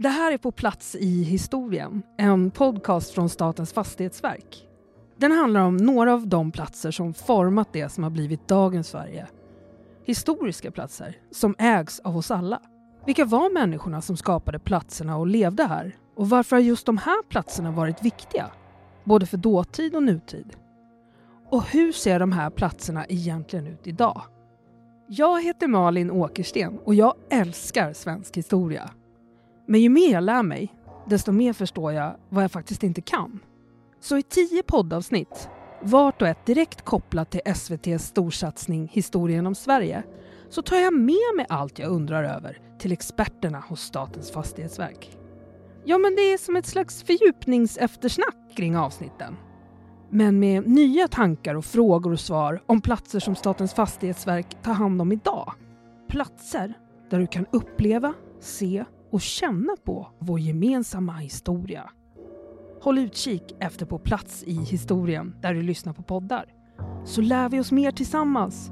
Det här är På plats i historien, en podcast från Statens fastighetsverk. Den handlar om några av de platser som format det som har blivit dagens Sverige. Historiska platser som ägs av oss alla. Vilka var människorna som skapade platserna och levde här? Och varför har just de här platserna varit viktiga? Både för dåtid och nutid. Och hur ser de här platserna egentligen ut idag? Jag heter Malin Åkersten och jag älskar svensk historia. Men ju mer jag lär mig, desto mer förstår jag vad jag faktiskt inte kan. Så i tio poddavsnitt, vart och ett direkt kopplat till SVTs storsatsning Historien om Sverige, så tar jag med mig allt jag undrar över till experterna hos Statens fastighetsverk. Ja, men det är som ett slags fördjupningseftersnack kring avsnitten. Men med nya tankar och frågor och svar om platser som Statens fastighetsverk tar hand om idag. Platser där du kan uppleva, se och känna på vår gemensamma historia. Håll utkik efter På plats i historien där du lyssnar på poddar. Så lär vi oss mer tillsammans